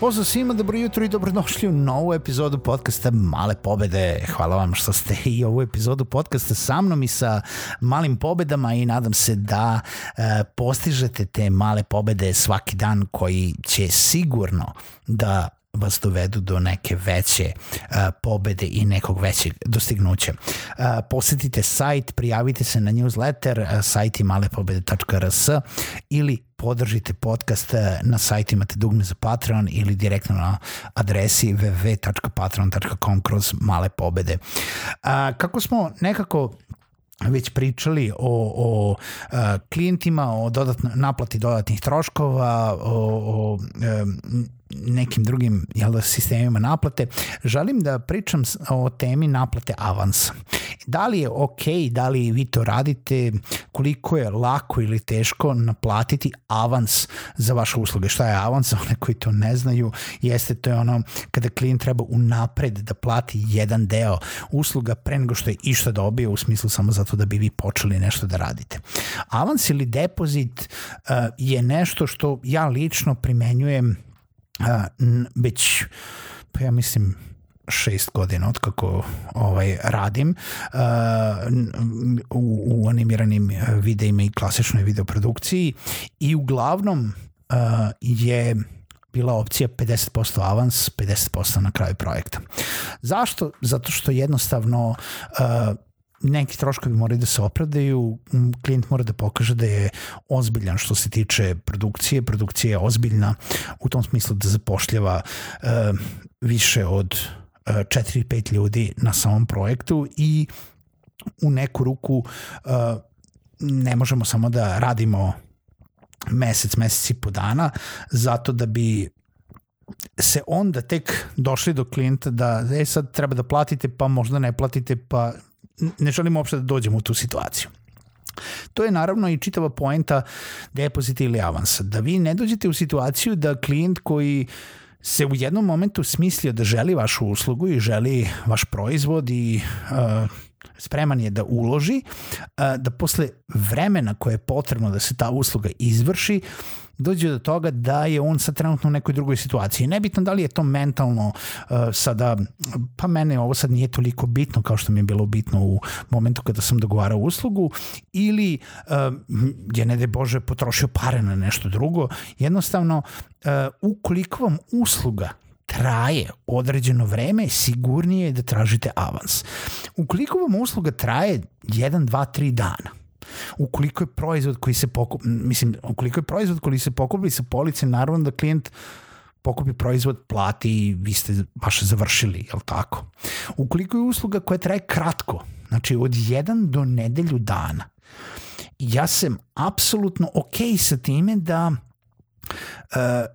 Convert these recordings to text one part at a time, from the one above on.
Pozdrav svima, dobro jutro i dobrodošli u novu epizodu podcasta Male pobede. Hvala vam što ste i ovu epizodu podcasta sa mnom i sa malim pobedama i nadam se da e, postižete te male pobede svaki dan koji će sigurno da vas dovedu do neke veće uh, pobede i nekog većeg dostignuća. Uh, posetite sajt, prijavite se na newsletter, uh, sajt je malepobede.rs ili podržite podcast na sajtu imate dugme za Patreon ili direktno na adresi www.patreon.com kroz male pobede. A, kako smo nekako već pričali o, o a, klijentima, o dodatno, naplati dodatnih troškova, o, o nekim drugim jel da, sistemima naplate, želim da pričam o temi naplate avansa. Da li je ok, da li vi to radite, koliko je lako ili teško naplatiti avans za vaše usluge. Šta je avans? One koji to ne znaju, jeste to je ono kada klijent treba unapred da plati jedan deo usluga pre nego što je išta dobio u smislu samo zato da bi vi počeli nešto da radite. Avans ili depozit uh, je nešto što ja lično primenjujem a, već, pa ja mislim, šest godina od kako ovaj, radim uh, u, u animiranim videima i klasičnoj videoprodukciji i uglavnom uh, je bila opcija 50% avans, 50% na kraju projekta. Zašto? Zato što jednostavno uh, neki troškovi moraju da se opravdaju, klijent mora da pokaže da je ozbiljan što se tiče produkcije, produkcija je ozbiljna u tom smislu da zapošljava uh, više od uh, 4-5 ljudi na samom projektu i u neku ruku uh, ne možemo samo da radimo mesec, mesec i po dana, zato da bi se onda tek došli do klijenta da e sad treba da platite pa možda ne platite pa ne želimo uopšte da dođemo u tu situaciju. To je naravno i čitava poenta depozita ili avansa. Da vi ne dođete u situaciju da klijent koji se u jednom momentu smislio da želi vašu uslugu i želi vaš proizvod i uh, spreman je da uloži, da posle vremena koje je potrebno da se ta usluga izvrši, dođe do toga da je on sad trenutno u nekoj drugoj situaciji. Nebitno da li je to mentalno uh, sada, pa mene ovo sad nije toliko bitno kao što mi je bilo bitno u momentu kada sam dogovarao uslugu ili uh, je ne de Bože potrošio pare na nešto drugo. Jednostavno, uh, ukoliko vam usluga traje određeno vreme, sigurnije je da tražite avans. Ukoliko vam usluga traje 1, 2, 3 dana, ukoliko je proizvod koji se pokupi, mislim, ukoliko je proizvod koji se pokupi sa police, naravno da klijent pokupi proizvod, plati i vi ste baš završili, je li tako? Ukoliko je usluga koja traje kratko, znači od jedan do nedelju dana, ja sam apsolutno ok sa time da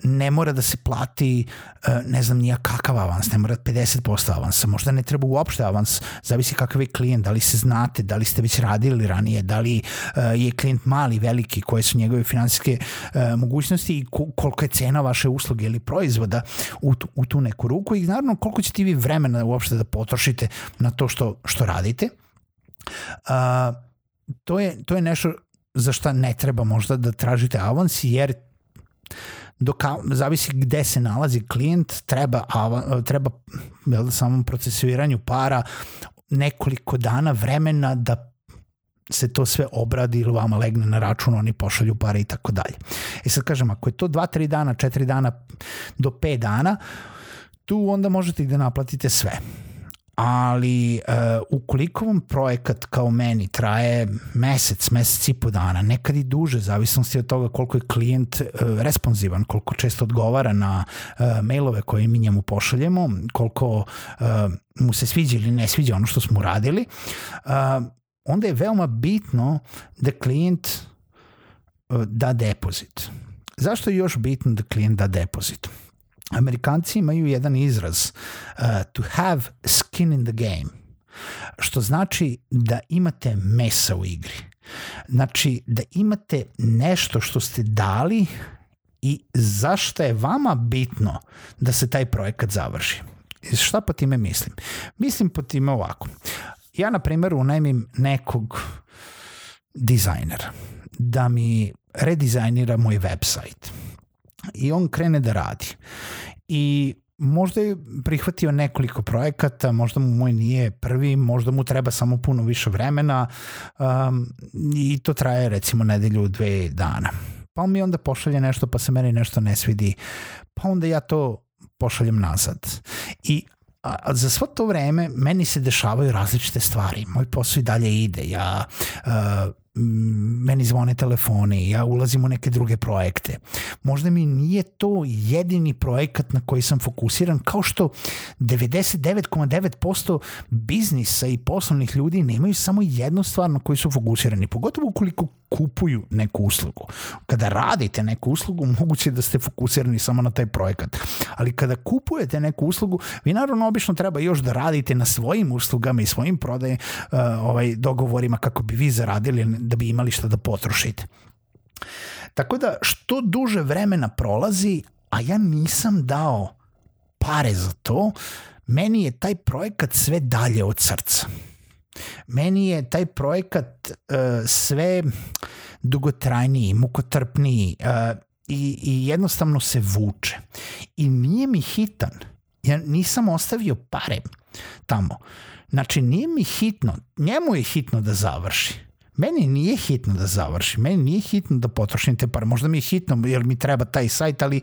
ne mora da se plati uh, ne znam nija kakav avans, ne mora 50% avansa, možda ne treba uopšte avans, zavisi kakav je klijent, da li se znate, da li ste već radili ranije, da li uh, je klijent mali, veliki, koje su njegove finansijske mogućnosti i kolika je cena vaše usluge ili proizvoda u, u tu neku ruku i naravno koliko ćete vi vremena uopšte da potrošite na to što, što radite. to, je, to je nešto za šta ne treba možda da tražite avans jer dok zavisi gde se nalazi klijent, treba, treba jel, samom procesuiranju para nekoliko dana vremena da se to sve obradi ili vama legne na račun, oni pošalju pare i tako dalje. E sad kažem, ako je to 2-3 dana, 4 dana do 5 dana, tu onda možete i da naplatite sve. Ali uh, ukoliko vam projekat kao meni traje mesec, mesec i po dana, nekad i duže, zavisnosti od toga koliko je klijent uh, responsivan, koliko često odgovara na uh, mailove koje mi njemu pošaljemo, koliko uh, mu se sviđa ili ne sviđa ono što smo radili, uh, onda je veoma bitno da klijent uh, da depozit. Zašto je još bitno da klijent da depozit? Amerikanci imaju jedan izraz uh, to have skin in the game, što znači da imate mesa u igri. Znači da imate nešto što ste dali i zašto je vama bitno da se taj projekat završi. I šta po time mislim? Mislim po time ovako. Ja, na primjer, unajmim nekog dizajnera da mi redizajnira moj website i on krene da radi. I možda je prihvatio nekoliko projekata, možda mu moj nije prvi, možda mu treba samo puno više vremena um, i to traje recimo nedelju, dve dana. Pa on mi onda pošalje nešto pa se meni nešto ne svidi, pa onda ja to pošaljem nazad. I a za svo to vreme meni se dešavaju različite stvari. Moj posao i dalje ide. Ja uh, meni zvone telefoni, ja ulazim u neke druge projekte. Možda mi nije to jedini projekat na koji sam fokusiran, kao što 99,9% biznisa i poslovnih ljudi nemaju samo jednu stvar na koju su fokusirani, pogotovo ukoliko kupuju neku uslugu. Kada radite neku uslugu, moguće da ste fokusirani samo na taj projekat. Ali kada kupujete neku uslugu, vi naravno obično treba još da radite na svojim uslugama i svojim prodaje uh, ovaj, dogovorima kako bi vi zaradili da bi imali šta da potrošite. Tako da što duže vremena prolazi, a ja nisam dao pare za to, meni je taj projekat sve dalje od srca. Meni je taj projekat uh, sve dugotrajniji, mukotrpniji uh, i, i jednostavno se vuče. I nije mi hitan. Ja nisam ostavio pare tamo. Znači, nije mi hitno. Njemu je hitno da završi. Meni nije hitno da završi, meni nije hitno da potrošim te pare, možda mi je hitno jer mi treba taj sajt, ali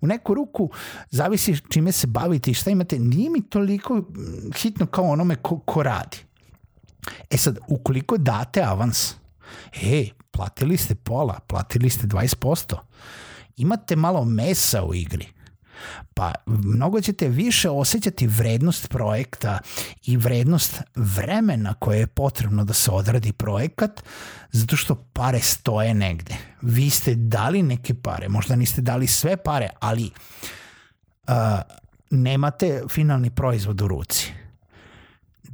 u neku ruku zavisi čime se bavite i šta imate, nije mi toliko hitno kao onome ko, ko radi. E sad, ukoliko date avans, e, platili ste pola, platili ste 20%, imate malo mesa u igri, pa mnogo ćete više osjećati vrednost projekta i vrednost vremena koje je potrebno da se odradi projekat, zato što pare stoje negde. Vi ste dali neke pare, možda niste dali sve pare, ali uh, nemate finalni proizvod u ruci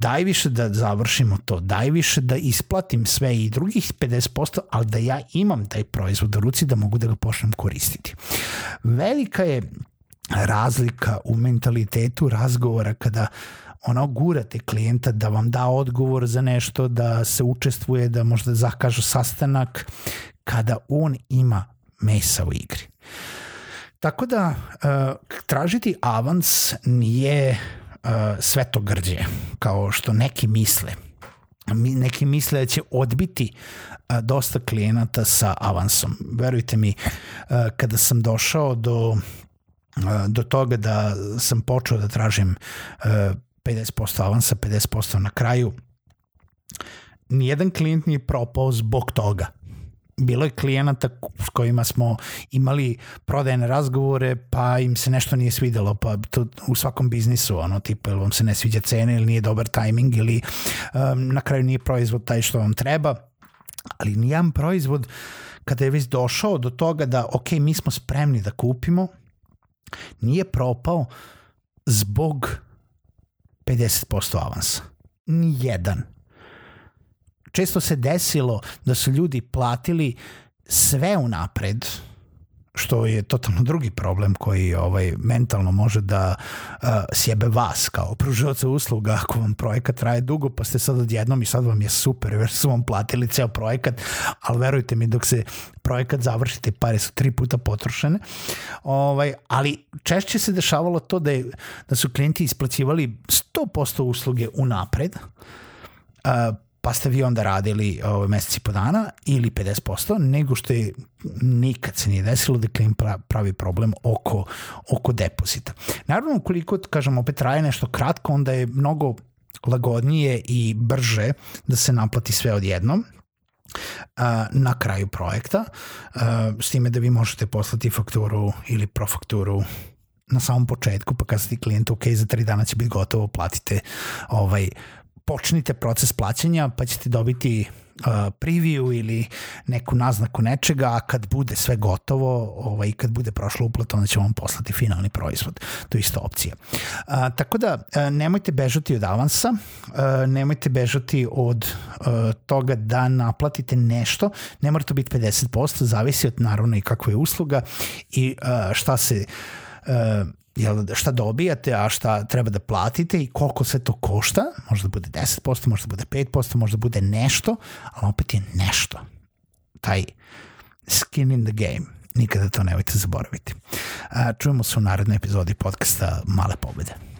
daj više da završimo to, daj više da isplatim sve i drugih 50%, ali da ja imam taj proizvod u ruci da mogu da ga počnem koristiti. Velika je razlika u mentalitetu razgovora kada ono gurate klijenta da vam da odgovor za nešto, da se učestvuje, da možda zakažu sastanak, kada on ima mesa u igri. Tako da uh, tražiti avans nije uh, svetogrđe, kao što neki misle. Neki misle da će odbiti uh, dosta klijenata sa avansom. Verujte mi, uh, kada sam došao do do toga da sam počeo da tražim 50% avansa, 50% na kraju, nijedan klijent nije propao zbog toga bilo je klijenata s kojima smo imali prodajne razgovore, pa im se nešto nije svidelo, pa to u svakom biznisu, ono, tipa, ili vam se ne sviđa cena ili nije dobar tajming ili um, na kraju nije proizvod taj što vam treba, ali nijedan proizvod kada je već došao do toga da, ok, mi smo spremni da kupimo, nije propao zbog 50% avansa. Nijedan često se desilo da su ljudi platili sve unapred, što je totalno drugi problem koji ovaj mentalno može da uh, sjebe vas kao pružaoca usluga ako vam projekat traje dugo pa ste sad odjednom i sad vam je super jer su vam platili ceo projekat ali verujte mi dok se projekat završite pare su tri puta potrošene. Ovaj, ali češće se dešavalo to da, je, da su klijenti isplaćivali 100% usluge unapred uh, pa ste vi onda radili ovaj, meseci po dana ili 50%, nego što je nikad se nije desilo da klijent pravi problem oko, oko depozita. Naravno, ukoliko, kažem, opet traje nešto kratko, onda je mnogo lagodnije i brže da se naplati sve odjednom, na kraju projekta, s time da vi možete poslati fakturu ili profakturu na samom početku, pa kazati klijentu, ok, za tri dana će biti gotovo, platite, ovaj, počnite proces plaćanja, pa ćete dobiti uh, preview ili neku naznaku nečega, a kad bude sve gotovo ovaj, kad bude prošla uplata, onda ćemo vam poslati finalni proizvod. To je isto opcija. Uh, tako da, uh, nemojte bežati od avansa, uh, nemojte bežati od uh, toga da naplatite nešto, ne mora to biti 50%, zavisi od naravno i kakva je usluga i uh, šta se uh, jel, šta dobijate, a šta treba da platite i koliko sve to košta, možda bude 10%, možda bude 5%, možda bude nešto, ali opet je nešto. Taj skin in the game. Nikada to nemojte zaboraviti. Čujemo se u narednoj epizodi podcasta Male pobede.